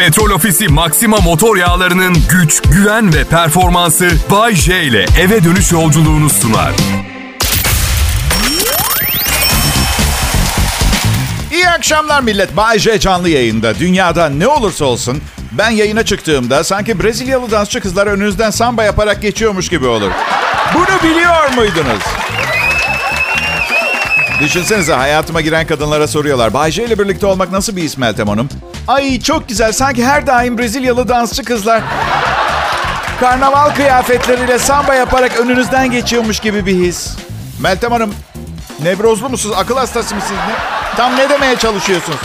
Petrol Ofisi Maxima motor yağlarının güç, güven ve performansı Bay J ile eve dönüş yolculuğunu sunar. İyi akşamlar millet. Bay J canlı yayında. Dünyada ne olursa olsun ben yayına çıktığımda sanki Brezilyalı dansçı kızlar önünüzden samba yaparak geçiyormuş gibi olur. Bunu biliyor muydunuz? Düşünsenize hayatıma giren kadınlara soruyorlar. Bay J ile birlikte olmak nasıl bir his Meltem Hanım? Ay çok güzel. Sanki her daim Brezilyalı dansçı kızlar karnaval kıyafetleriyle samba yaparak önünüzden geçiyormuş gibi bir his. Meltem Hanım, nevrozlu musunuz? Akıl hastası mısınız? Ne? Tam ne demeye çalışıyorsunuz?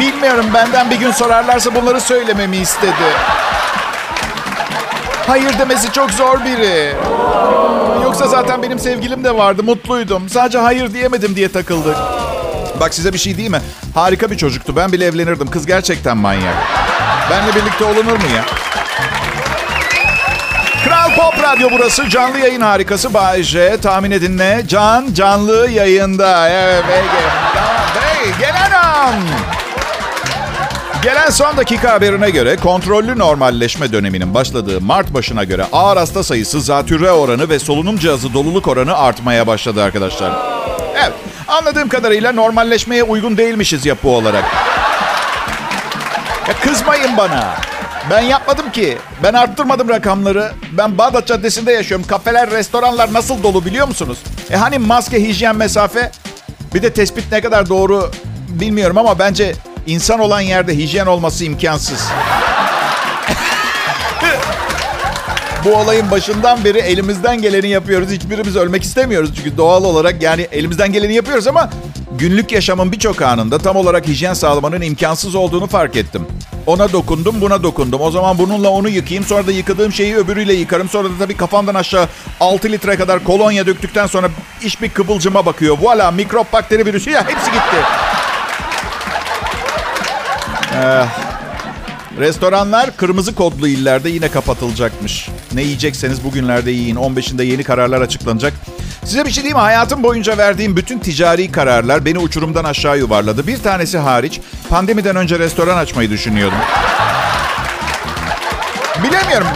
Bilmiyorum. Benden bir gün sorarlarsa bunları söylememi istedi. Hayır demesi çok zor biri. Yoksa zaten benim sevgilim de vardı. Mutluydum. Sadece hayır diyemedim diye takıldık. Bak size bir şey değil mi? Harika bir çocuktu. Ben bile evlenirdim. Kız gerçekten manyak. Benle birlikte olunur mu ya? Kral Pop Radyo burası. Canlı yayın harikası Bay J. Tahmin edin ne? Can canlı yayında. Evet. Tamam, hey, gelen an. Gelen son dakika haberine göre kontrollü normalleşme döneminin başladığı Mart başına göre ağır hasta sayısı, zatürre oranı ve solunum cihazı doluluk oranı artmaya başladı arkadaşlar. Evet, anladığım kadarıyla normalleşmeye uygun değilmişiz yapı olarak. Ya kızmayın bana. Ben yapmadım ki. Ben arttırmadım rakamları. Ben Bağdat Caddesi'nde yaşıyorum. Kafeler, restoranlar nasıl dolu biliyor musunuz? E hani maske, hijyen, mesafe? Bir de tespit ne kadar doğru bilmiyorum ama bence insan olan yerde hijyen olması imkansız. Bu olayın başından beri elimizden geleni yapıyoruz. Hiçbirimiz ölmek istemiyoruz çünkü doğal olarak yani elimizden geleni yapıyoruz ama günlük yaşamın birçok anında tam olarak hijyen sağlamanın imkansız olduğunu fark ettim. Ona dokundum, buna dokundum. O zaman bununla onu yıkayayım. Sonra da yıkadığım şeyi öbürüyle yıkarım. Sonra da tabii kafamdan aşağı 6 litre kadar kolonya döktükten sonra iş bir kıvılcıma bakıyor. Voila mikrop, bakteri, virüsü ya hepsi gitti. Ee, restoranlar kırmızı kodlu illerde yine kapatılacakmış. Ne yiyecekseniz bugünlerde yiyin. 15'inde yeni kararlar açıklanacak. Size bir şey diyeyim mi? Hayatım boyunca verdiğim bütün ticari kararlar beni uçurumdan aşağı yuvarladı. Bir tanesi hariç pandemiden önce restoran açmayı düşünüyordum. Bilemiyorum.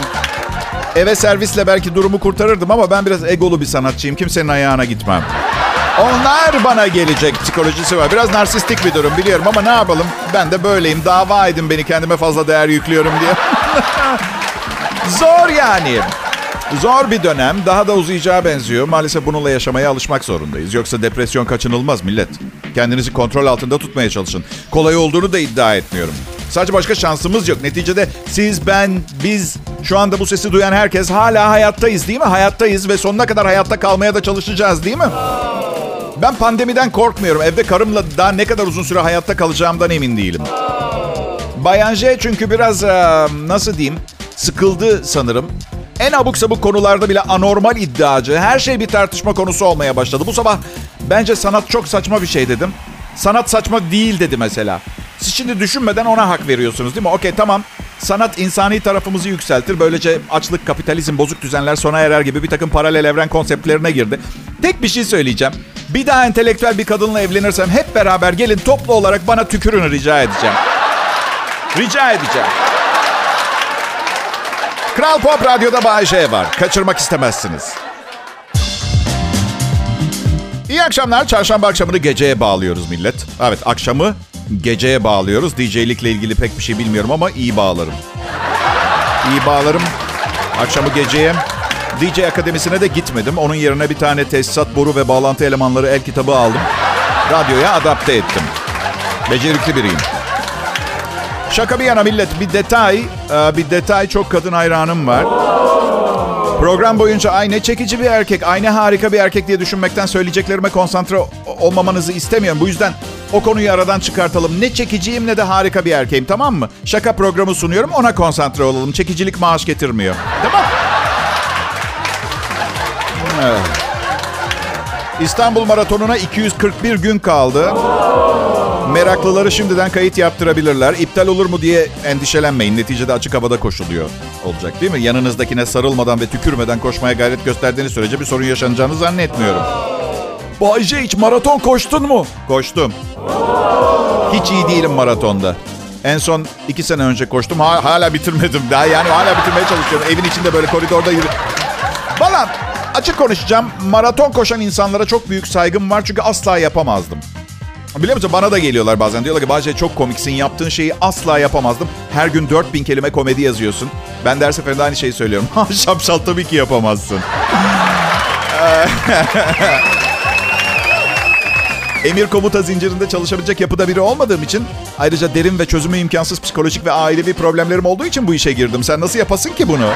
Eve servisle belki durumu kurtarırdım ama ben biraz egolu bir sanatçıyım. Kimsenin ayağına gitmem. Onlar bana gelecek psikolojisi var. Biraz narsistik bir durum biliyorum ama ne yapalım? Ben de böyleyim. Dava edin beni kendime fazla değer yüklüyorum diye. Zor yani. Zor bir dönem. Daha da uzayacağı benziyor. Maalesef bununla yaşamaya alışmak zorundayız. Yoksa depresyon kaçınılmaz millet. Kendinizi kontrol altında tutmaya çalışın. Kolay olduğunu da iddia etmiyorum. Sadece başka şansımız yok. Neticede siz, ben, biz, şu anda bu sesi duyan herkes hala hayattayız değil mi? Hayattayız ve sonuna kadar hayatta kalmaya da çalışacağız değil mi? Ben pandemiden korkmuyorum. Evde karımla daha ne kadar uzun süre hayatta kalacağımdan emin değilim. Bayan J çünkü biraz nasıl diyeyim sıkıldı sanırım. En abuk sabuk konularda bile anormal iddiacı. Her şey bir tartışma konusu olmaya başladı. Bu sabah bence sanat çok saçma bir şey dedim. Sanat saçma değil dedi mesela. Siz şimdi düşünmeden ona hak veriyorsunuz değil mi? Okey tamam. Sanat insani tarafımızı yükseltir. Böylece açlık, kapitalizm, bozuk düzenler sona erer gibi bir takım paralel evren konseptlerine girdi. Tek bir şey söyleyeceğim. Bir daha entelektüel bir kadınla evlenirsem hep beraber gelin toplu olarak bana tükürün rica edeceğim. Rica edeceğim. Kral Pop Radyo'da Bay J var. Kaçırmak istemezsiniz. İyi akşamlar. Çarşamba akşamını geceye bağlıyoruz millet. Evet akşamı geceye bağlıyoruz. DJ'likle ilgili pek bir şey bilmiyorum ama iyi bağlarım. İyi bağlarım. Akşamı geceye DJ Akademisi'ne de gitmedim. Onun yerine bir tane tesisat, boru ve bağlantı elemanları el kitabı aldım. Radyoya adapte ettim. Becerikli biriyim. Şaka bir yana millet bir detay, bir detay çok kadın hayranım var. Program boyunca ay ne çekici bir erkek, ay ne harika bir erkek diye düşünmekten söyleyeceklerime konsantre olmamanızı istemiyorum. Bu yüzden o konuyu aradan çıkartalım. Ne çekiciyim ne de harika bir erkeğim tamam mı? Şaka programı sunuyorum ona konsantre olalım. Çekicilik maaş getirmiyor. Tamam. İstanbul Maratonu'na 241 gün kaldı. Meraklıları şimdiden kayıt yaptırabilirler. İptal olur mu diye endişelenmeyin. Neticede açık havada koşuluyor olacak değil mi? Yanınızdakine sarılmadan ve tükürmeden koşmaya gayret gösterdiğiniz sürece bir sorun yaşanacağını zannetmiyorum. Bayce hiç maraton koştun mu? Koştum. Hiç iyi değilim maratonda. En son iki sene önce koştum. Ha, hala bitirmedim daha. Yani hala bitirmeye çalışıyorum. Evin içinde böyle koridorda yürü. Valla açık konuşacağım. Maraton koşan insanlara çok büyük saygım var. Çünkü asla yapamazdım. Biliyor musun bana da geliyorlar bazen. Diyorlar ki Bahçe çok komiksin. Yaptığın şeyi asla yapamazdım. Her gün 4000 kelime komedi yazıyorsun. Ben de her seferinde aynı şeyi söylüyorum. Şapşal tabii ki yapamazsın. Emir komuta zincirinde çalışabilecek yapıda biri olmadığım için ayrıca derin ve çözümü imkansız psikolojik ve ailevi problemlerim olduğu için bu işe girdim. Sen nasıl yapasın ki bunu?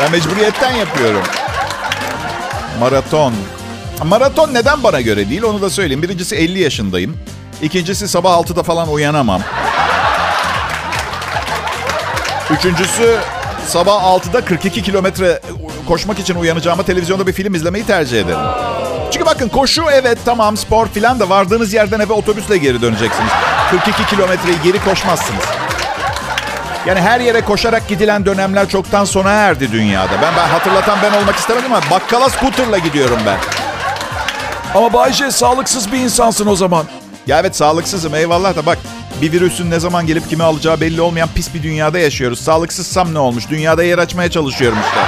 Ben mecburiyetten yapıyorum. Maraton. Maraton neden bana göre değil onu da söyleyeyim. Birincisi 50 yaşındayım. İkincisi sabah 6'da falan uyanamam. Üçüncüsü sabah 6'da 42 kilometre koşmak için uyanacağıma televizyonda bir film izlemeyi tercih ederim. Çünkü bakın koşu evet tamam spor filan da vardığınız yerden eve otobüsle geri döneceksiniz. 42 kilometreyi geri koşmazsınız. Yani her yere koşarak gidilen dönemler çoktan sona erdi dünyada. Ben, ben hatırlatan ben olmak istemedim ama bakkala scooter'la gidiyorum ben. Ama Bayce sağlıksız bir insansın o zaman. Ya evet sağlıksızım eyvallah da bak bir virüsün ne zaman gelip kimi alacağı belli olmayan pis bir dünyada yaşıyoruz. Sağlıksızsam ne olmuş? Dünyada yer açmaya çalışıyorum işte.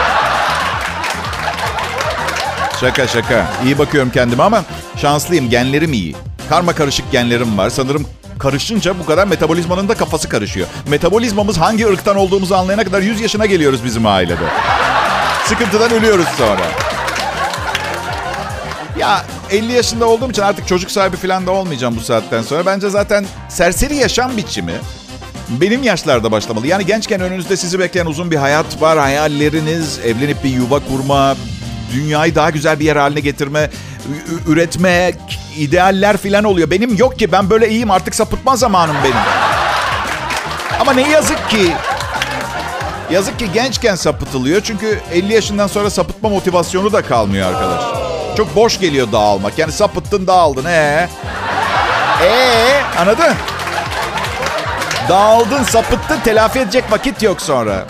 Şaka şaka. İyi bakıyorum kendime ama şanslıyım. Genlerim iyi. Karma karışık genlerim var. Sanırım karışınca bu kadar metabolizmanın da kafası karışıyor. Metabolizmamız hangi ırktan olduğumuzu anlayana kadar 100 yaşına geliyoruz bizim ailede. Sıkıntıdan ölüyoruz sonra. Ya 50 yaşında olduğum için artık çocuk sahibi falan da olmayacağım bu saatten sonra. Bence zaten serseri yaşam biçimi benim yaşlarda başlamalı. Yani gençken önünüzde sizi bekleyen uzun bir hayat var. Hayalleriniz, evlenip bir yuva kurma, dünyayı daha güzel bir yer haline getirme, üretme, idealler falan oluyor. Benim yok ki ben böyle iyiyim artık sapıtma zamanım benim. Ama ne yazık ki Yazık ki gençken sapıtılıyor. Çünkü 50 yaşından sonra sapıtma motivasyonu da kalmıyor arkadaş. Çok boş geliyor dağılmak. Yani sapıttın dağıldın. Ee? Ee? Anladın? Dağıldın, sapıttın, telafi edecek vakit yok sonra.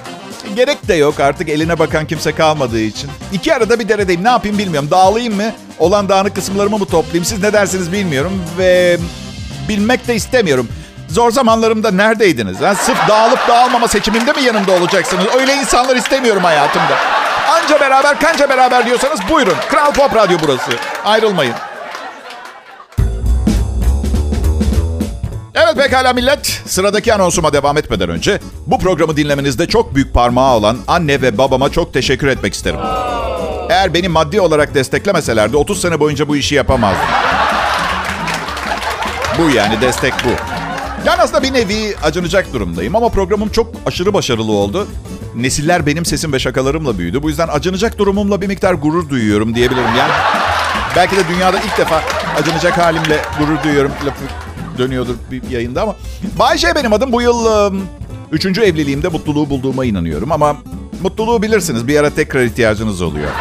Gerek de yok artık eline bakan kimse kalmadığı için. İki arada bir deredeyim. Ne yapayım bilmiyorum. Dağılayım mı? Olan dağınık kısımlarımı mı toplayayım? Siz ne dersiniz bilmiyorum. Ve bilmek de istemiyorum. Zor zamanlarımda neredeydiniz? Ha? Sırf dağılıp dağılmama seçiminde mi yanımda olacaksınız? Öyle insanlar istemiyorum hayatımda. Anca beraber kanca beraber diyorsanız buyurun. Kral Pop Radyo burası. Ayrılmayın. Evet pekala millet. Sıradaki anonsuma devam etmeden önce bu programı dinlemenizde çok büyük parmağı olan anne ve babama çok teşekkür etmek isterim. Eğer beni maddi olarak desteklemeselerdi 30 sene boyunca bu işi yapamazdım. Bu yani destek bu. Yani aslında bir nevi acınacak durumdayım ama programım çok aşırı başarılı oldu. Nesiller benim sesim ve şakalarımla büyüdü. Bu yüzden acınacak durumumla bir miktar gurur duyuyorum diyebilirim. Yani belki de dünyada ilk defa acınacak halimle gurur duyuyorum lafı dönüyordur bir yayında ama. Bayşe benim adım. Bu yıl ıı, üçüncü evliliğimde mutluluğu bulduğuma inanıyorum. Ama mutluluğu bilirsiniz bir ara tekrar ihtiyacınız oluyor.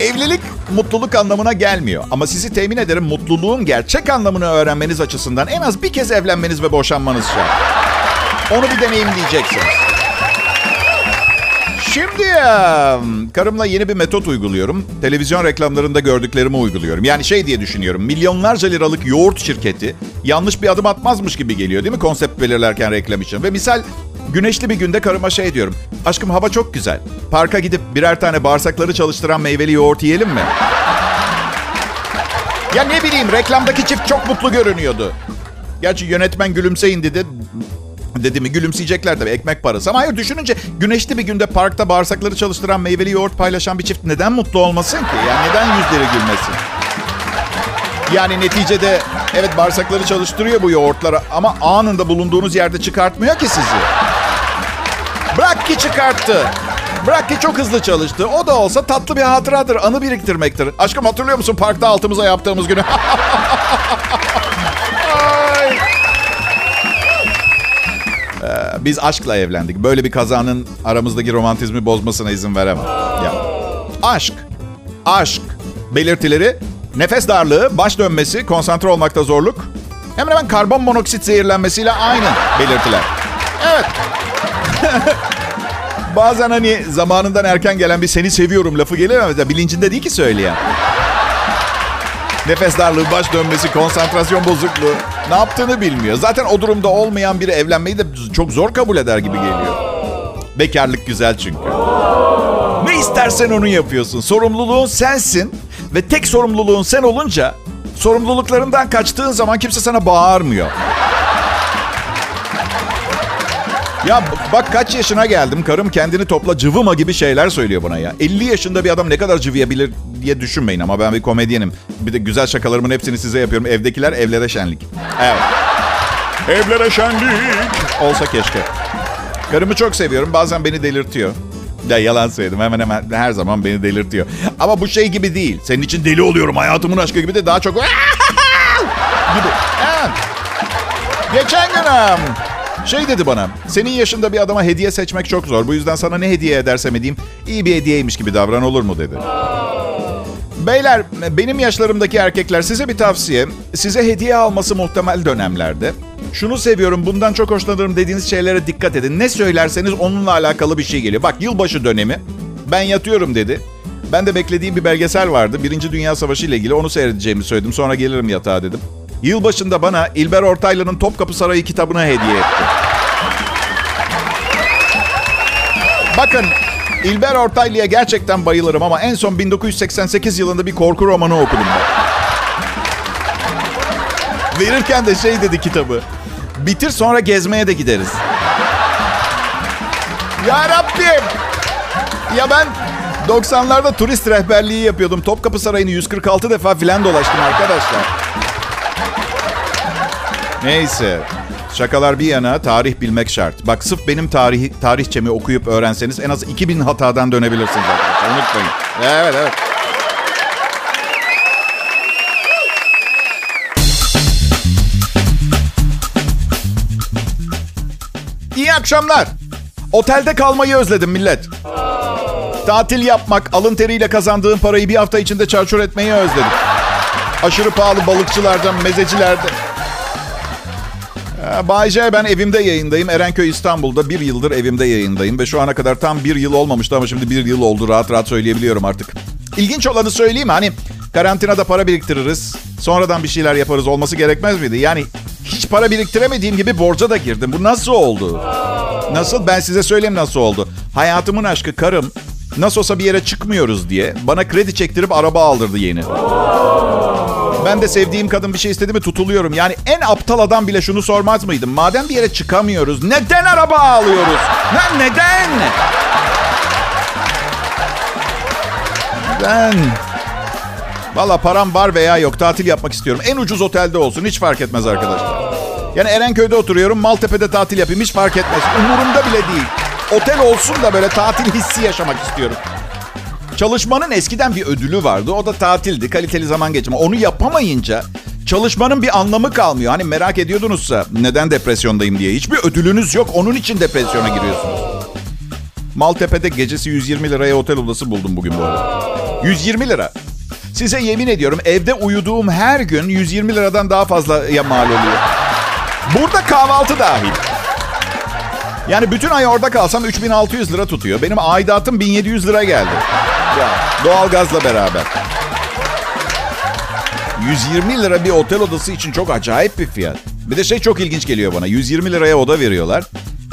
Evlilik mutluluk anlamına gelmiyor. Ama sizi temin ederim mutluluğun gerçek anlamını öğrenmeniz açısından en az bir kez evlenmeniz ve boşanmanız şart. Onu bir deneyimleyeceksiniz. Şimdi karımla yeni bir metot uyguluyorum. Televizyon reklamlarında gördüklerimi uyguluyorum. Yani şey diye düşünüyorum. Milyonlarca liralık yoğurt şirketi yanlış bir adım atmazmış gibi geliyor değil mi konsept belirlerken reklam için? Ve misal güneşli bir günde karıma şey diyorum. Aşkım hava çok güzel. Parka gidip birer tane bağırsakları çalıştıran meyveli yoğurt yiyelim mi? Ya ne bileyim reklamdaki çift çok mutlu görünüyordu. Gerçi yönetmen gülümseyin dedi. Dedi mi gülümseyecekler tabii ekmek parası. Ama hayır düşününce güneşli bir günde parkta bağırsakları çalıştıran meyveli yoğurt paylaşan bir çift neden mutlu olmasın ki? Yani neden yüzleri gülmesin? Yani neticede evet bağırsakları çalıştırıyor bu yoğurtları ama anında bulunduğunuz yerde çıkartmıyor ki sizi. Bırak ki çıkarttı. Bırak ki çok hızlı çalıştı. O da olsa tatlı bir hatıradır. Anı biriktirmektir. Aşkım hatırlıyor musun parkta altımıza yaptığımız günü? Ee, biz aşkla evlendik. Böyle bir kazanın aramızdaki romantizmi bozmasına izin veremem. Ya. Aşk. Aşk. Belirtileri nefes darlığı, baş dönmesi, konsantre olmakta zorluk. Hemen hemen karbon monoksit zehirlenmesiyle aynı belirtiler. Evet. Bazen hani zamanından erken gelen bir seni seviyorum lafı gelir ama bilincinde değil ki söyleyen. Nefes darlığı, baş dönmesi, konsantrasyon bozukluğu. Ne yaptığını bilmiyor. Zaten o durumda olmayan biri evlenmeyi de çok zor kabul eder gibi geliyor. Bekarlık güzel çünkü. Ne istersen onu yapıyorsun. Sorumluluğun sensin ve tek sorumluluğun sen olunca sorumluluklarından kaçtığın zaman kimse sana bağırmıyor. Ya bak kaç yaşına geldim. Karım kendini topla cıvıma gibi şeyler söylüyor bana ya. 50 yaşında bir adam ne kadar cıvıyabilir diye düşünmeyin ama ben bir komedyenim. Bir de güzel şakalarımın hepsini size yapıyorum. Evdekiler evlere şenlik. Evet. Evlere şenlik. Olsa keşke. Karımı çok seviyorum. Bazen beni delirtiyor. Ya yalan söyledim. Hemen hemen her zaman beni delirtiyor. Ama bu şey gibi değil. Senin için deli oluyorum. Hayatımın aşkı gibi de daha çok... gibi. Evet. Geçen gün şey dedi bana. Senin yaşında bir adama hediye seçmek çok zor. Bu yüzden sana ne hediye edersem edeyim iyi bir hediyeymiş gibi davran olur mu dedi. Beyler benim yaşlarımdaki erkekler size bir tavsiye. Size hediye alması muhtemel dönemlerde. Şunu seviyorum bundan çok hoşlanırım dediğiniz şeylere dikkat edin. Ne söylerseniz onunla alakalı bir şey geliyor. Bak yılbaşı dönemi ben yatıyorum dedi. Ben de beklediğim bir belgesel vardı. Birinci Dünya Savaşı ile ilgili onu seyredeceğimi söyledim. Sonra gelirim yatağa dedim. Yılbaşında bana İlber Ortaylı'nın Topkapı Sarayı kitabını hediye etti. Bakın İlber Ortaylı'ya gerçekten bayılırım ama en son 1988 yılında bir korku romanı okudum ben. Verirken de şey dedi kitabı. Bitir sonra gezmeye de gideriz. Ya Rabbim! Ya ben 90'larda turist rehberliği yapıyordum. Topkapı Sarayı'nı 146 defa filan dolaştım arkadaşlar. Neyse. Şakalar bir yana tarih bilmek şart. Bak sırf benim tarih, tarihçemi okuyup öğrenseniz en az 2000 hatadan dönebilirsiniz. Unutmayın. Evet evet. İyi akşamlar. Otelde kalmayı özledim millet. Tatil yapmak, alın teriyle kazandığım parayı bir hafta içinde çarçur etmeyi özledim. Aşırı pahalı balıkçılardan, mezecilerden. Ee, Bay J, ben evimde yayındayım. Erenköy İstanbul'da bir yıldır evimde yayındayım. Ve şu ana kadar tam bir yıl olmamıştı ama şimdi bir yıl oldu. Rahat rahat söyleyebiliyorum artık. İlginç olanı söyleyeyim Hani karantinada para biriktiririz. Sonradan bir şeyler yaparız olması gerekmez miydi? Yani hiç para biriktiremediğim gibi borca da girdim. Bu nasıl oldu? Nasıl? Ben size söyleyeyim nasıl oldu. Hayatımın aşkı karım nasıl olsa bir yere çıkmıyoruz diye bana kredi çektirip araba aldırdı yeni. Ben de sevdiğim kadın bir şey istedi mi tutuluyorum. Yani en aptal adam bile şunu sormaz mıydım? Madem bir yere çıkamıyoruz neden araba alıyoruz? Ne, neden? Neden? Valla param var veya yok tatil yapmak istiyorum. En ucuz otelde olsun hiç fark etmez arkadaşlar. Yani Erenköy'de oturuyorum Maltepe'de tatil yapayım hiç fark etmez. Umurumda bile değil. Otel olsun da böyle tatil hissi yaşamak istiyorum. Çalışmanın eskiden bir ödülü vardı. O da tatildi, kaliteli zaman geçirme. Onu yapamayınca çalışmanın bir anlamı kalmıyor. Hani merak ediyordunuzsa neden depresyondayım diye. Hiçbir ödülünüz yok. Onun için depresyona giriyorsunuz. Maltepe'de gecesi 120 liraya otel odası buldum bugün bu arada. 120 lira. Size yemin ediyorum evde uyuduğum her gün 120 liradan daha fazla ya mal oluyor. Burada kahvaltı dahil. Yani bütün ay orada kalsam 3600 lira tutuyor. Benim aidatım 1700 lira geldi. Ya, doğalgazla beraber. 120 lira bir otel odası için çok acayip bir fiyat. Bir de şey çok ilginç geliyor bana. 120 liraya oda veriyorlar.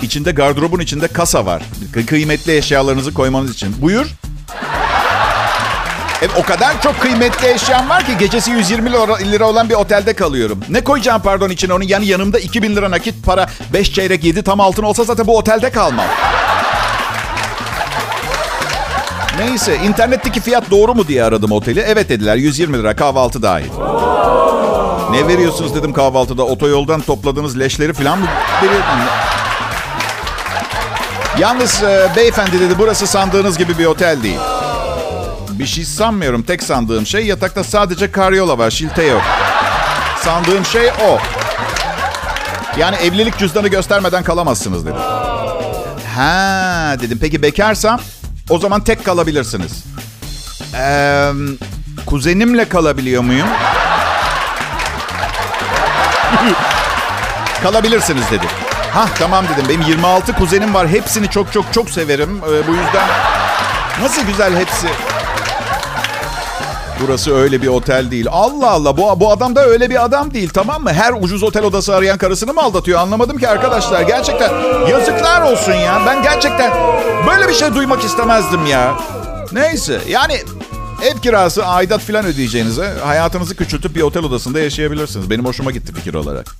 İçinde gardırobun içinde kasa var. Kı- kıymetli eşyalarınızı koymanız için. Buyur. E, o kadar çok kıymetli eşyam var ki gecesi 120 lira, lira olan bir otelde kalıyorum. Ne koyacağım pardon için onun yani yanımda 2000 lira nakit para 5 çeyrek 7 tam altın olsa zaten bu otelde kalmam. Neyse internetteki fiyat doğru mu diye aradım oteli. Evet dediler 120 lira kahvaltı dahil. Ne veriyorsunuz dedim kahvaltıda. Otoyoldan topladığınız leşleri falan mı? Yalnız e, beyefendi dedi burası sandığınız gibi bir otel değil. Bir şey sanmıyorum. Tek sandığım şey yatakta sadece karyola var. Şilte yok. Sandığım şey o. Yani evlilik cüzdanı göstermeden kalamazsınız dedi. Ha dedim. Peki bekarsam o zaman tek kalabilirsiniz. Ee, kuzenimle kalabiliyor muyum? Kalabilirsiniz dedi. Ha tamam dedim. Benim 26 kuzenim var. Hepsini çok çok çok severim. Ee, bu yüzden nasıl güzel hepsi. Burası öyle bir otel değil. Allah Allah bu, bu adam da öyle bir adam değil tamam mı? Her ucuz otel odası arayan karısını mı aldatıyor anlamadım ki arkadaşlar. Gerçekten yazıklar olsun ya. Ben gerçekten böyle bir şey duymak istemezdim ya. Neyse yani ev kirası aidat falan ödeyeceğinize hayatınızı küçültüp bir otel odasında yaşayabilirsiniz. Benim hoşuma gitti fikir olarak.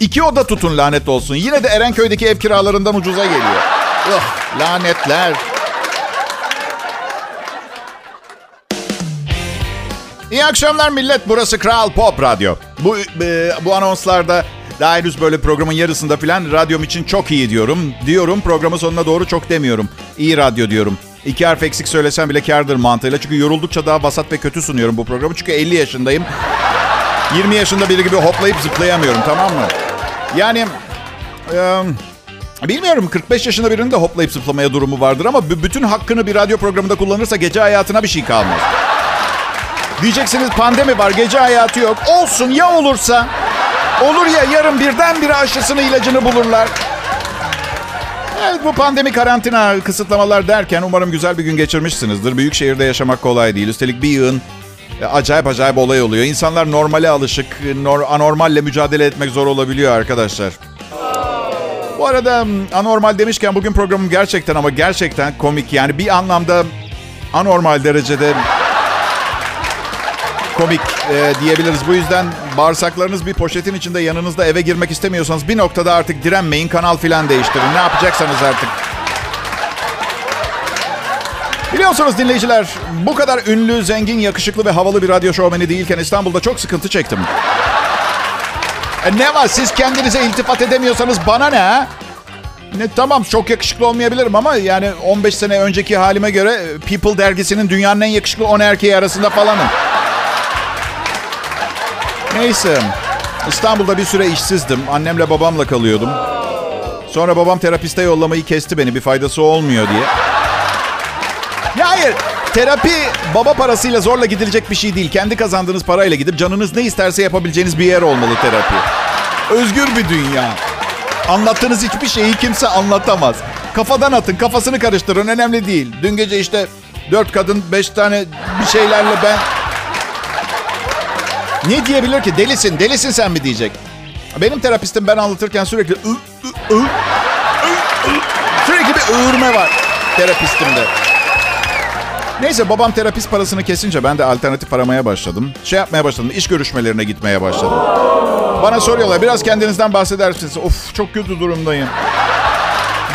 İki oda tutun lanet olsun. Yine de Erenköy'deki ev kiralarından ucuza geliyor. Oh, lanetler. İyi akşamlar millet. Burası Kral Pop Radyo. Bu e, bu anonslarda daha henüz böyle programın yarısında falan radyom için çok iyi diyorum. Diyorum programın sonuna doğru çok demiyorum. İyi radyo diyorum. İki harf eksik söylesem bile kardır mantığıyla. Çünkü yoruldukça daha vasat ve kötü sunuyorum bu programı. Çünkü 50 yaşındayım. 20 yaşında biri gibi hoplayıp zıplayamıyorum tamam mı? Yani... E, Bilmiyorum 45 yaşında birinin de hoplayıp zıplamaya durumu vardır ama bütün hakkını bir radyo programında kullanırsa gece hayatına bir şey kalmaz. Diyeceksiniz pandemi var, gece hayatı yok. Olsun ya olursa? Olur ya yarın birdenbire aşısını ilacını bulurlar. Evet bu pandemi karantina kısıtlamalar derken umarım güzel bir gün geçirmişsinizdir. Büyük şehirde yaşamak kolay değil. Üstelik bir yığın e, acayip acayip olay oluyor. İnsanlar normale alışık, anormalle mücadele etmek zor olabiliyor arkadaşlar. Bu arada anormal demişken bugün programım gerçekten ama gerçekten komik. Yani bir anlamda anormal derecede komik e, diyebiliriz. Bu yüzden bağırsaklarınız bir poşetin içinde yanınızda eve girmek istemiyorsanız bir noktada artık direnmeyin. Kanal filan değiştirin. Ne yapacaksanız artık. Biliyorsunuz dinleyiciler bu kadar ünlü, zengin, yakışıklı ve havalı bir radyo şovmeni değilken İstanbul'da çok sıkıntı çektim. E ne var siz kendinize iltifat edemiyorsanız bana ne? Ne, tamam çok yakışıklı olmayabilirim ama yani 15 sene önceki halime göre People dergisinin dünyanın en yakışıklı 10 erkeği arasında falanım. Neyse. İstanbul'da bir süre işsizdim. Annemle babamla kalıyordum. Sonra babam terapiste yollamayı kesti beni bir faydası olmuyor diye. Ya hayır. Terapi baba parasıyla zorla gidilecek bir şey değil. Kendi kazandığınız parayla gidip canınız ne isterse yapabileceğiniz bir yer olmalı terapi. Özgür bir dünya. Anlattığınız hiçbir şeyi kimse anlatamaz. Kafadan atın, kafasını karıştırın. Önemli değil. Dün gece işte dört kadın, beş tane bir şeylerle ben... Ne diyebilir ki? Delisin, delisin sen mi diyecek? Benim terapistim ben anlatırken sürekli... Sürekli bir ığırma var terapistimde. Neyse babam terapist parasını kesince ben de alternatif aramaya başladım. Şey yapmaya başladım, iş görüşmelerine gitmeye başladım. Bana soruyorlar, biraz kendinizden bahsedersiniz. Of çok kötü durumdayım.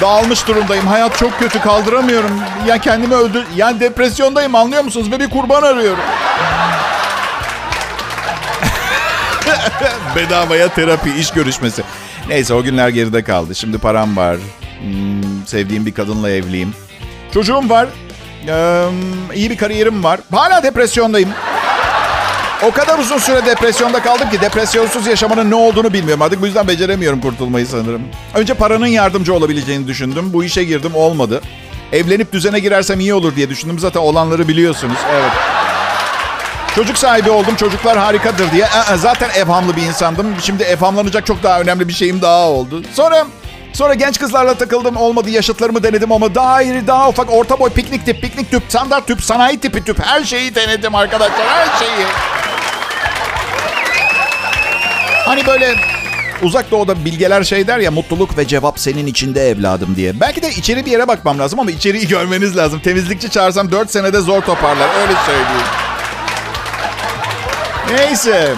Dağılmış durumdayım. Hayat çok kötü, kaldıramıyorum. Ya kendimi öldür... Yani depresyondayım anlıyor musunuz? Ve bir kurban arıyorum. Bedavaya terapi, iş görüşmesi. Neyse o günler geride kaldı. Şimdi param var. Hmm, sevdiğim bir kadınla evliyim. Çocuğum var. Ee, iyi bir kariyerim var. Hala depresyondayım. O kadar uzun süre depresyonda kaldım ki depresyonsuz yaşamanın ne olduğunu bilmiyorum. Artık bu yüzden beceremiyorum kurtulmayı sanırım. Önce paranın yardımcı olabileceğini düşündüm. Bu işe girdim olmadı. Evlenip düzene girersem iyi olur diye düşündüm. Zaten olanları biliyorsunuz. Evet. Çocuk sahibi oldum. Çocuklar harikadır diye. Ee, zaten evhamlı bir insandım. Şimdi evhamlanacak çok daha önemli bir şeyim daha oldu. Sonra Sonra genç kızlarla takıldım. Olmadı yaşıtlarımı denedim ama daha iri, daha ufak, orta boy, piknik tip, piknik tüp, standart tüp, sanayi tipi tüp. Her şeyi denedim arkadaşlar. Her şeyi. Hani böyle uzak doğuda bilgeler şey der ya mutluluk ve cevap senin içinde evladım diye. Belki de içeri bir yere bakmam lazım ama içeriği görmeniz lazım. Temizlikçi çağırsam 4 senede zor toparlar. Öyle söyleyeyim. Neyse.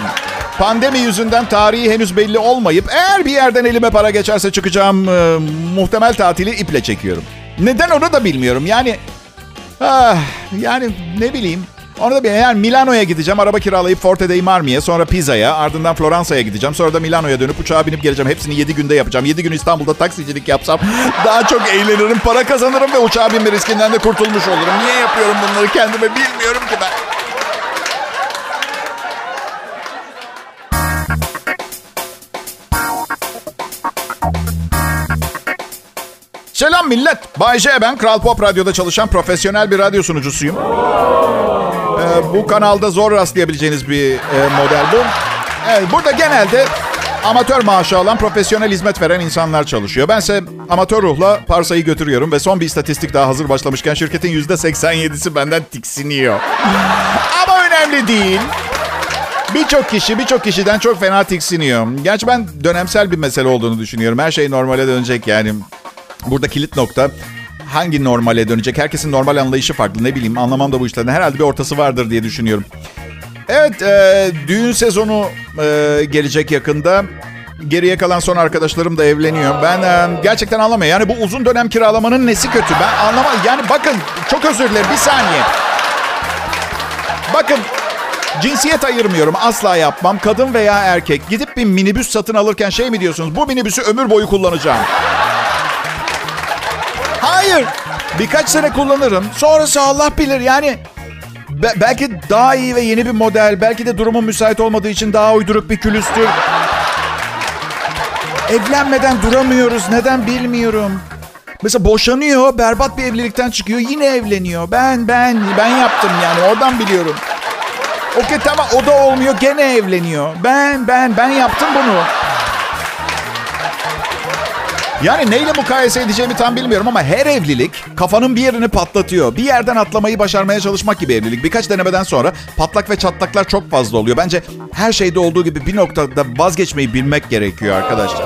Pandemi yüzünden tarihi henüz belli olmayıp eğer bir yerden elime para geçerse çıkacağım e, muhtemel tatili iple çekiyorum. Neden onu da bilmiyorum. Yani ah, yani ne bileyim. Onu da bir eğer Milano'ya gideceğim. Araba kiralayıp Forte dei Marmi'ye. Sonra Pisa'ya. Ardından Floransa'ya gideceğim. Sonra da Milano'ya dönüp uçağa binip geleceğim. Hepsini 7 günde yapacağım. 7 gün İstanbul'da taksicilik yapsam daha çok eğlenirim. Para kazanırım ve uçağa binme riskinden de kurtulmuş olurum. Niye yapıyorum bunları kendime bilmiyorum ki ben. Selam millet. Bay J ben. Kral Pop Radyo'da çalışan profesyonel bir radyo sunucusuyum. Ee, bu kanalda zor rastlayabileceğiniz bir e, model bu. Evet, burada genelde amatör maaşı alan, profesyonel hizmet veren insanlar çalışıyor. Bense amatör ruhla parsayı götürüyorum ve son bir istatistik daha hazır başlamışken şirketin %87'si benden tiksiniyor. Ama önemli değil. Birçok kişi birçok kişiden çok fena tiksiniyor. Gerçi ben dönemsel bir mesele olduğunu düşünüyorum. Her şey normale dönecek yani. Burada kilit nokta hangi normale dönecek? Herkesin normal anlayışı farklı. Ne bileyim anlamam da bu işlerden. Herhalde bir ortası vardır diye düşünüyorum. Evet, e, düğün sezonu e, gelecek yakında. Geriye kalan son arkadaşlarım da evleniyor. Ben e, gerçekten anlamıyorum. Yani bu uzun dönem kiralamanın nesi kötü? Ben anlamam. Yani bakın, çok özür dilerim. Bir saniye. Bakın, cinsiyet ayırmıyorum. Asla yapmam. Kadın veya erkek. Gidip bir minibüs satın alırken şey mi diyorsunuz? Bu minibüsü ömür boyu kullanacağım. Hayır. Birkaç sene kullanırım. Sonrası Allah bilir. Yani be- belki daha iyi ve yeni bir model. Belki de durumun müsait olmadığı için daha uyduruk bir külüstür. Evlenmeden duramıyoruz. Neden bilmiyorum. Mesela boşanıyor, berbat bir evlilikten çıkıyor, yine evleniyor. Ben, ben, ben yaptım yani oradan biliyorum. Okey tamam o da olmuyor, gene evleniyor. Ben, ben, ben yaptım bunu. Yani neyle mukayese edeceğimi tam bilmiyorum ama her evlilik kafanın bir yerini patlatıyor. Bir yerden atlamayı başarmaya çalışmak gibi evlilik. Birkaç denemeden sonra patlak ve çatlaklar çok fazla oluyor. Bence her şeyde olduğu gibi bir noktada vazgeçmeyi bilmek gerekiyor arkadaşlar.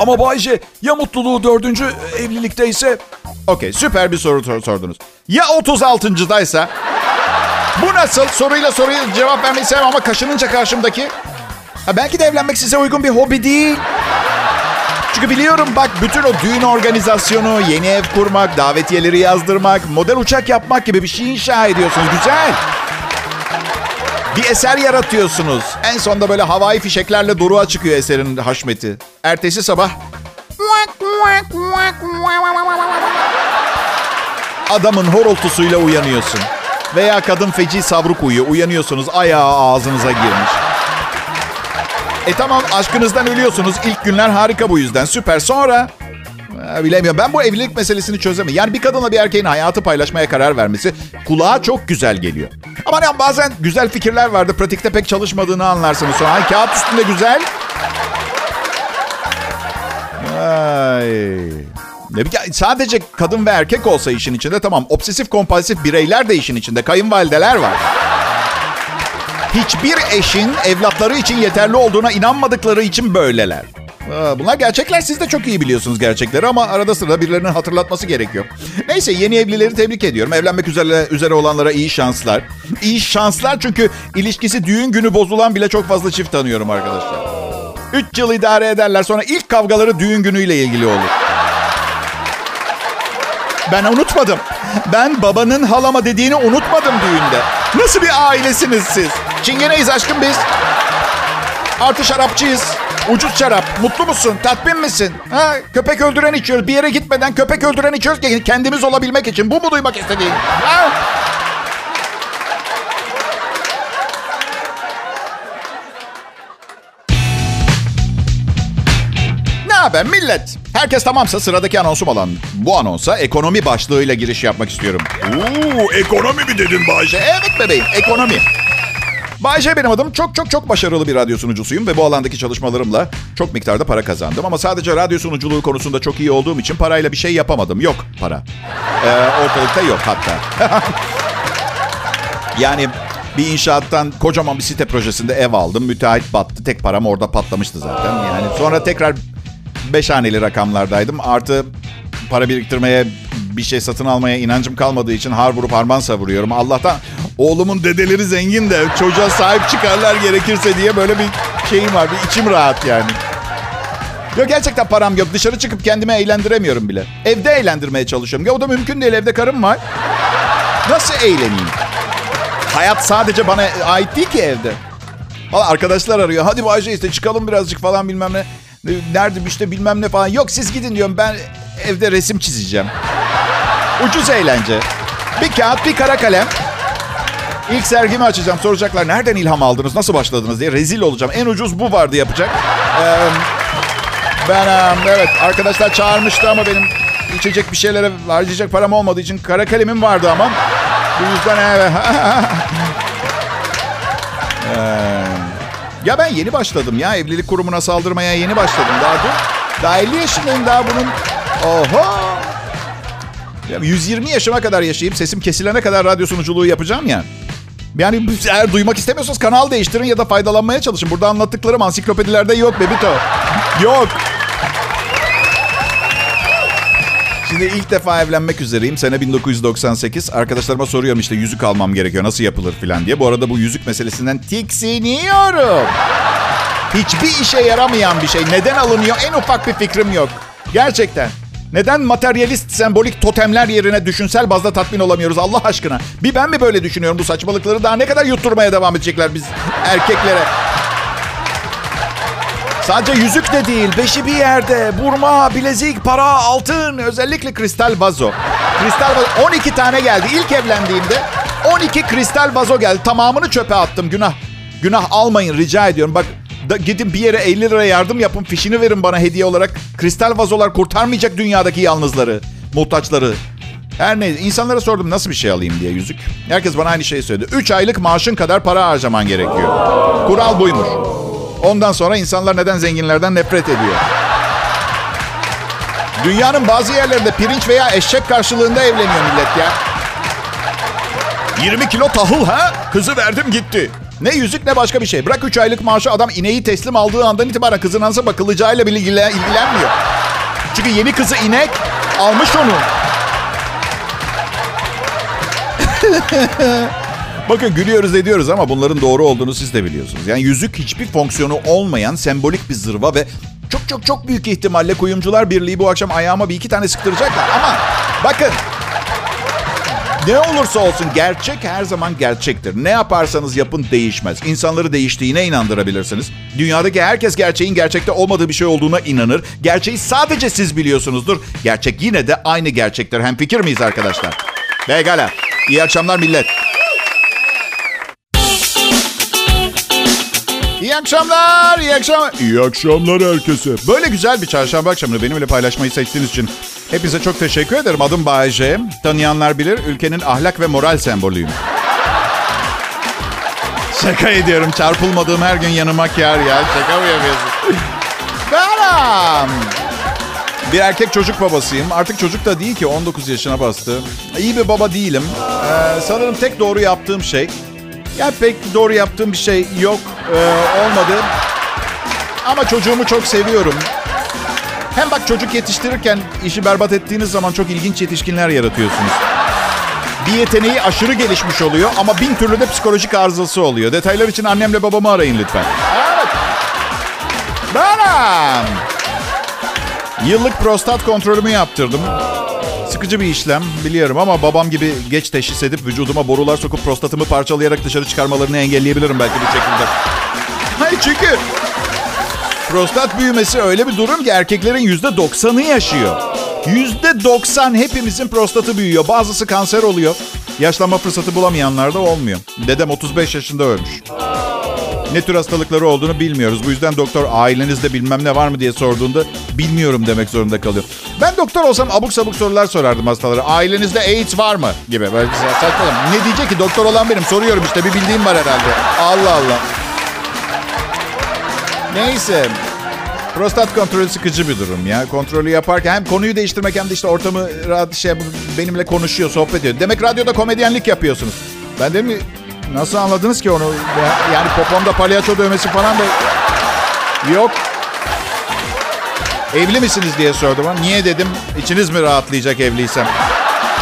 Ama Bayce ya mutluluğu dördüncü evlilikte ise... Okey süper bir soru sor- sordunuz. Ya 36.daysa? Bu nasıl? Soruyla soruyu cevap vermeyi sevmem ama kaşınınca karşımdaki... Ha, belki de evlenmek size uygun bir hobi değil. Çünkü biliyorum bak bütün o düğün organizasyonu, yeni ev kurmak, davetiyeleri yazdırmak, model uçak yapmak gibi bir şey inşa ediyorsunuz. Güzel. Bir eser yaratıyorsunuz. En sonunda böyle havai fişeklerle doruğa çıkıyor eserin haşmeti. Ertesi sabah adamın horultusuyla uyanıyorsun. Veya kadın feci sabruk uyuyor. Uyanıyorsunuz ayağı ağzınıza girmiş. E tamam aşkınızdan ölüyorsunuz. İlk günler harika bu yüzden. Süper. Sonra bilemiyorum. Ben bu evlilik meselesini çözemiyorum. Yani bir kadınla bir erkeğin hayatı paylaşmaya karar vermesi kulağa çok güzel geliyor. Ama yani bazen güzel fikirler vardı. Pratikte pek çalışmadığını anlarsınız sonra. Ay, kağıt üstünde güzel. Ay. Sadece kadın ve erkek olsa işin içinde tamam. Obsesif kompulsif bireyler de işin içinde. Kayınvalideler var. Hiçbir eşin evlatları için yeterli olduğuna inanmadıkları için böyleler. Aa, Bunlar gerçekler. Siz de çok iyi biliyorsunuz gerçekleri ama arada sırada birilerinin hatırlatması gerekiyor. Neyse yeni evlileri tebrik ediyorum. Evlenmek üzere, üzere olanlara iyi şanslar. İyi şanslar çünkü ilişkisi düğün günü bozulan bile çok fazla çift tanıyorum arkadaşlar. Üç yıl idare ederler sonra ilk kavgaları düğün günüyle ilgili olur. Ben unutmadım. Ben babanın halama dediğini unutmadım düğünde. Nasıl bir ailesiniz siz? Çingeneyiz aşkım biz. Artı şarapçıyız. Ucuz şarap. Mutlu musun? Tatmin misin? Ha, köpek öldüren içiyoruz. Bir yere gitmeden köpek öldüren içiyoruz kendimiz olabilmek için. Bu mu duymak istediğin? Ha? Haber millet? Herkes tamamsa sıradaki anonsum olan bu anonsa ekonomi başlığıyla giriş yapmak istiyorum. Oo, ekonomi mi dedin Bayce? Evet bebeğim, ekonomi. Bayce benim adım. Çok çok çok başarılı bir radyo sunucusuyum ve bu alandaki çalışmalarımla çok miktarda para kazandım. Ama sadece radyo sunuculuğu konusunda çok iyi olduğum için parayla bir şey yapamadım. Yok para. Ee, ortalıkta yok hatta. yani bir inşaattan kocaman bir site projesinde ev aldım. Müteahhit battı. Tek param orada patlamıştı zaten. Yani sonra tekrar beş haneli rakamlardaydım. Artı para biriktirmeye bir şey satın almaya inancım kalmadığı için har vurup harman savuruyorum. Allah'tan oğlumun dedeleri zengin de çocuğa sahip çıkarlar gerekirse diye böyle bir şeyim var. Bir içim rahat yani. Yok gerçekten param yok. Dışarı çıkıp kendimi eğlendiremiyorum bile. Evde eğlendirmeye çalışıyorum. Ya o da mümkün değil. Evde karım var. Nasıl eğleneyim? Hayat sadece bana ait değil ki evde. Valla arkadaşlar arıyor. Hadi Bayce işte çıkalım birazcık falan bilmem ne. Nerede işte bilmem ne falan. Yok siz gidin diyorum. Ben evde resim çizeceğim. Ucuz eğlence. Bir kağıt, bir kara kalem. İlk sergimi açacağım. Soracaklar nereden ilham aldınız, nasıl başladınız diye. Rezil olacağım. En ucuz bu vardı yapacak. Ee, ben evet arkadaşlar çağırmıştı ama benim içecek bir şeylere harcayacak param olmadığı için kara kalemim vardı ama. Bu yüzden evet. Ee, ya ben yeni başladım ya. Evlilik kurumuna saldırmaya yeni başladım. Daha dur. Daha 50 yaşındayım daha bunun. Oho. Ya 120 yaşıma kadar yaşayıp sesim kesilene kadar radyo sunuculuğu yapacağım ya. Yani eğer duymak istemiyorsanız kanal değiştirin ya da faydalanmaya çalışın. Burada anlattıklarım ansiklopedilerde yok Bebito. Yok. Şimdi ilk defa evlenmek üzereyim. Sene 1998. Arkadaşlarıma soruyorum işte yüzük almam gerekiyor. Nasıl yapılır falan diye. Bu arada bu yüzük meselesinden tiksiniyorum. Hiçbir işe yaramayan bir şey. Neden alınıyor? En ufak bir fikrim yok. Gerçekten. Neden materyalist sembolik totemler yerine düşünsel bazda tatmin olamıyoruz Allah aşkına? Bir ben mi böyle düşünüyorum bu saçmalıkları? Daha ne kadar yutturmaya devam edecekler biz erkeklere? Sadece yüzük de değil, beşi bir yerde. Burma, bilezik, para, altın, özellikle kristal vazo. Kristal vazo 12 tane geldi. İlk evlendiğimde 12 kristal vazo geldi. Tamamını çöpe attım. Günah. Günah almayın rica ediyorum. Bak da, gidin bir yere 50 lira yardım yapın. Fişini verin bana hediye olarak. Kristal vazolar kurtarmayacak dünyadaki yalnızları, muhtaçları. Her neyse insanlara sordum nasıl bir şey alayım diye yüzük. Herkes bana aynı şeyi söyledi. 3 aylık maaşın kadar para harcaman gerekiyor. Kural buymuş. Ondan sonra insanlar neden zenginlerden nefret ediyor? Dünyanın bazı yerlerinde pirinç veya eşek karşılığında evleniyor millet ya. 20 kilo tahıl ha? Kızı verdim gitti. Ne yüzük ne başka bir şey. Bırak 3 aylık maaşı adam ineği teslim aldığı andan itibaren kızın nasıl bakılacağıyla bile ilgilenmiyor. Çünkü yeni kızı inek almış onu. Bakın gülüyoruz ediyoruz ama bunların doğru olduğunu siz de biliyorsunuz. Yani yüzük hiçbir fonksiyonu olmayan sembolik bir zırva ve çok çok çok büyük ihtimalle kuyumcular birliği bu akşam ayağıma bir iki tane sıktıracaklar. Ama bakın ne olursa olsun gerçek her zaman gerçektir. Ne yaparsanız yapın değişmez. İnsanları değiştiğine inandırabilirsiniz. Dünyadaki herkes gerçeğin gerçekte olmadığı bir şey olduğuna inanır. Gerçeği sadece siz biliyorsunuzdur. Gerçek yine de aynı gerçektir. Hem fikir miyiz arkadaşlar? Pekala. İyi akşamlar millet. İyi akşamlar, iyi akşamlar. İyi akşamlar herkese. Böyle güzel bir çarşamba akşamını benimle paylaşmayı seçtiğiniz için hepinize çok teşekkür ederim. Adım Bayece. Tanıyanlar bilir, ülkenin ahlak ve moral sembolüyüm. Şaka ediyorum. Çarpılmadığım her gün yanıma kar ya. Şaka mı yapıyorsun? Benim. Bir erkek çocuk babasıyım. Artık çocuk da değil ki 19 yaşına bastı. İyi bir baba değilim. Ee, sanırım tek doğru yaptığım şey ya pek doğru yaptığım bir şey yok. Ee, olmadı. Ama çocuğumu çok seviyorum. Hem bak çocuk yetiştirirken işi berbat ettiğiniz zaman çok ilginç yetişkinler yaratıyorsunuz. Bir yeteneği aşırı gelişmiş oluyor ama bin türlü de psikolojik arızası oluyor. Detaylar için annemle babamı arayın lütfen. Evet. Benim. Yıllık prostat kontrolümü yaptırdım. Sıkıcı bir işlem biliyorum ama babam gibi geç teşhis edip vücuduma borular sokup prostatımı parçalayarak dışarı çıkarmalarını engelleyebilirim belki bu şekilde. Hayır çünkü prostat büyümesi öyle bir durum ki erkeklerin yüzde doksanı yaşıyor. Yüzde doksan hepimizin prostatı büyüyor. Bazısı kanser oluyor. Yaşlanma fırsatı bulamayanlar da olmuyor. Dedem 35 yaşında ölmüş. Ne tür hastalıkları olduğunu bilmiyoruz. Bu yüzden doktor ailenizde bilmem ne var mı diye sorduğunda bilmiyorum demek zorunda kalıyor. Ben doktor olsam abuk sabuk sorular sorardım hastalara. Ailenizde AIDS var mı? Gibi. Böyle. Ne diyecek ki doktor olan benim soruyorum işte bir bildiğim var herhalde. Allah Allah. Neyse. Prostat kontrolü sıkıcı bir durum ya. Kontrolü yaparken hem konuyu değiştirmek hem de işte ortamı rahat şey benimle konuşuyor, sohbet ediyor. Demek radyoda komedyenlik yapıyorsunuz. Ben dedim mi nasıl anladınız ki onu? Yani popomda palyaço dövmesi falan da yok. Evli misiniz diye sordum. Niye dedim? İçiniz mi rahatlayacak evliysem?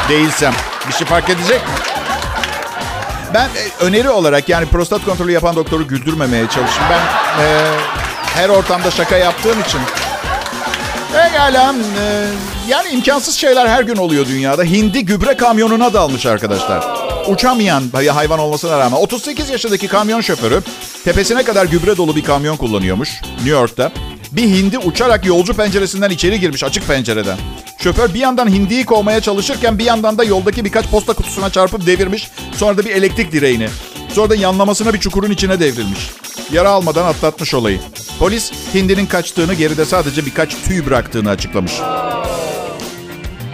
Değilsem. Bir şey fark edecek mi? Ben e, öneri olarak yani prostat kontrolü yapan doktoru güldürmemeye çalışın. Ben e, her ortamda şaka yaptığım için. Pekala. E, yani imkansız şeyler her gün oluyor dünyada. Hindi gübre kamyonuna dalmış arkadaşlar. Uçamayan hayvan olmasına rağmen 38 yaşındaki kamyon şoförü tepesine kadar gübre dolu bir kamyon kullanıyormuş New York'ta. Bir hindi uçarak yolcu penceresinden içeri girmiş açık pencereden. Şoför bir yandan hindiyi kovmaya çalışırken bir yandan da yoldaki birkaç posta kutusuna çarpıp devirmiş. Sonra da bir elektrik direğini. Sonra da yanlamasına bir çukurun içine devrilmiş. Yara almadan atlatmış olayı. Polis hindinin kaçtığını geride sadece birkaç tüy bıraktığını açıklamış.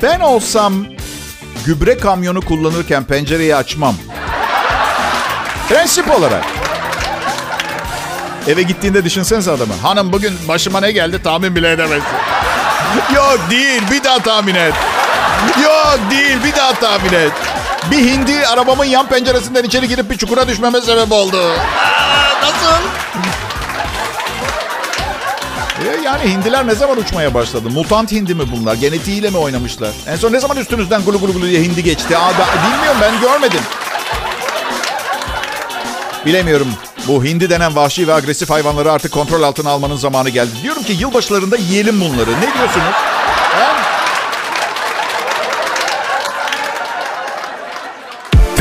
Ben olsam gübre kamyonu kullanırken pencereyi açmam. Prensip olarak. Eve gittiğinde düşünsenize adamı. Hanım bugün başıma ne geldi tahmin bile edemezsin. Yok değil bir daha tahmin et. Yok değil bir daha tahmin et. Bir hindi arabamın yan penceresinden içeri girip bir çukura düşmeme sebep oldu. Nasıl? E, yani hindiler ne zaman uçmaya başladı? Mutant hindi mi bunlar? Genetiğiyle mi oynamışlar? En son ne zaman üstünüzden gulu gulu gulu diye hindi geçti? Aa, ben, bilmiyorum ben görmedim. Bilemiyorum. Bu hindi denen vahşi ve agresif hayvanları artık kontrol altına almanın zamanı geldi. Diyorum ki yılbaşlarında yiyelim bunları. Ne diyorsunuz?